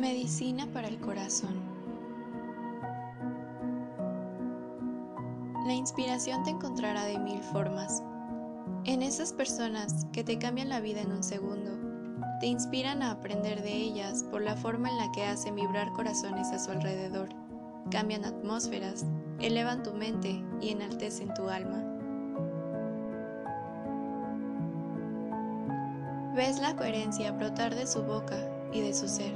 Medicina para el corazón. La inspiración te encontrará de mil formas. En esas personas que te cambian la vida en un segundo, te inspiran a aprender de ellas por la forma en la que hacen vibrar corazones a su alrededor, cambian atmósferas, elevan tu mente y enaltecen tu alma. Ves la coherencia brotar de su boca y de su ser.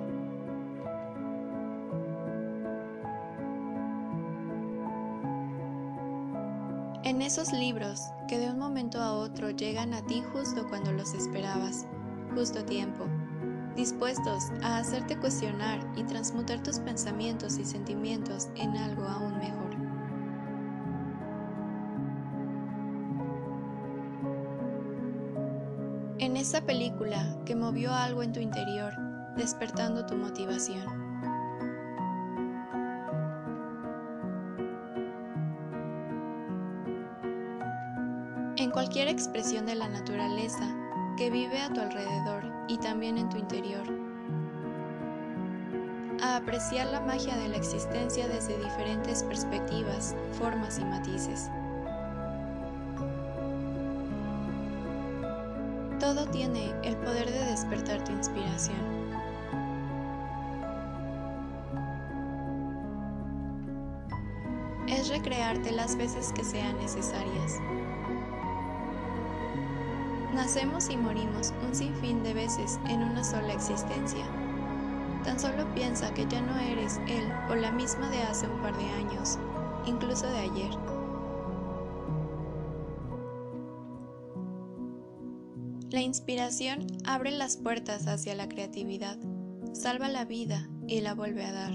En esos libros que de un momento a otro llegan a ti justo cuando los esperabas, justo tiempo, dispuestos a hacerte cuestionar y transmutar tus pensamientos y sentimientos en algo aún mejor. En esa película que movió algo en tu interior, despertando tu motivación. en cualquier expresión de la naturaleza que vive a tu alrededor y también en tu interior. A apreciar la magia de la existencia desde diferentes perspectivas, formas y matices. Todo tiene el poder de despertar tu inspiración. Es recrearte las veces que sean necesarias. Nacemos y morimos un sinfín de veces en una sola existencia. Tan solo piensa que ya no eres él o la misma de hace un par de años, incluso de ayer. La inspiración abre las puertas hacia la creatividad, salva la vida y la vuelve a dar.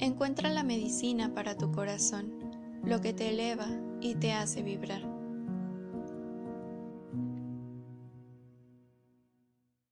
Encuentra la medicina para tu corazón, lo que te eleva y te hace vibrar.